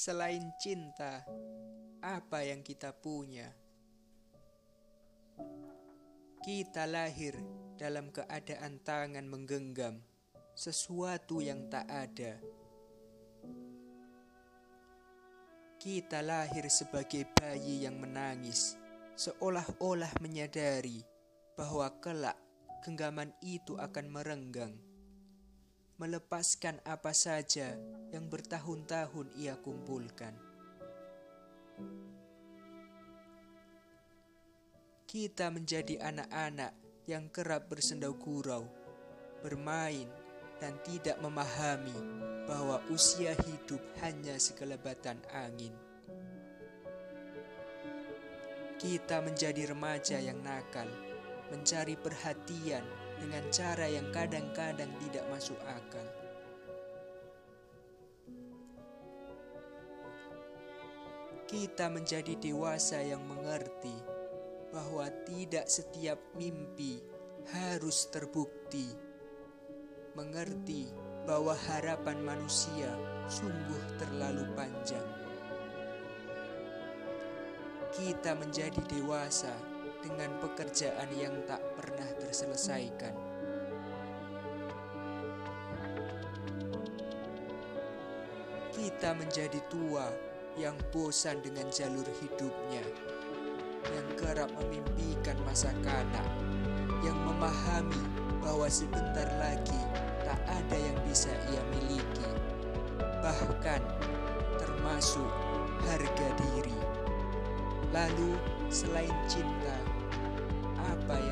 Selain cinta, apa yang kita punya? Kita lahir dalam keadaan tangan menggenggam sesuatu yang tak ada. Kita lahir sebagai bayi yang menangis, seolah-olah menyadari bahwa kelak genggaman itu akan merenggang, melepaskan apa saja yang bertahun-tahun ia kumpulkan. Kita menjadi anak-anak yang kerap bersendau gurau, bermain, dan tidak memahami bahwa usia hidup hanya sekelebatan angin. Kita menjadi remaja yang nakal, mencari perhatian dengan cara yang kadang-kadang tidak masuk akal. Kita menjadi dewasa yang mengerti bahwa tidak setiap mimpi harus terbukti. Mengerti bahwa harapan manusia sungguh terlalu panjang. Kita menjadi dewasa dengan pekerjaan yang tak pernah terselesaikan. Kita menjadi tua yang bosan dengan jalur hidupnya, yang kerap memimpikan masa kanak, yang memahami bahwa sebentar lagi tak ada yang bisa ia miliki, bahkan termasuk harga diri. Lalu, selain cinta, apa yang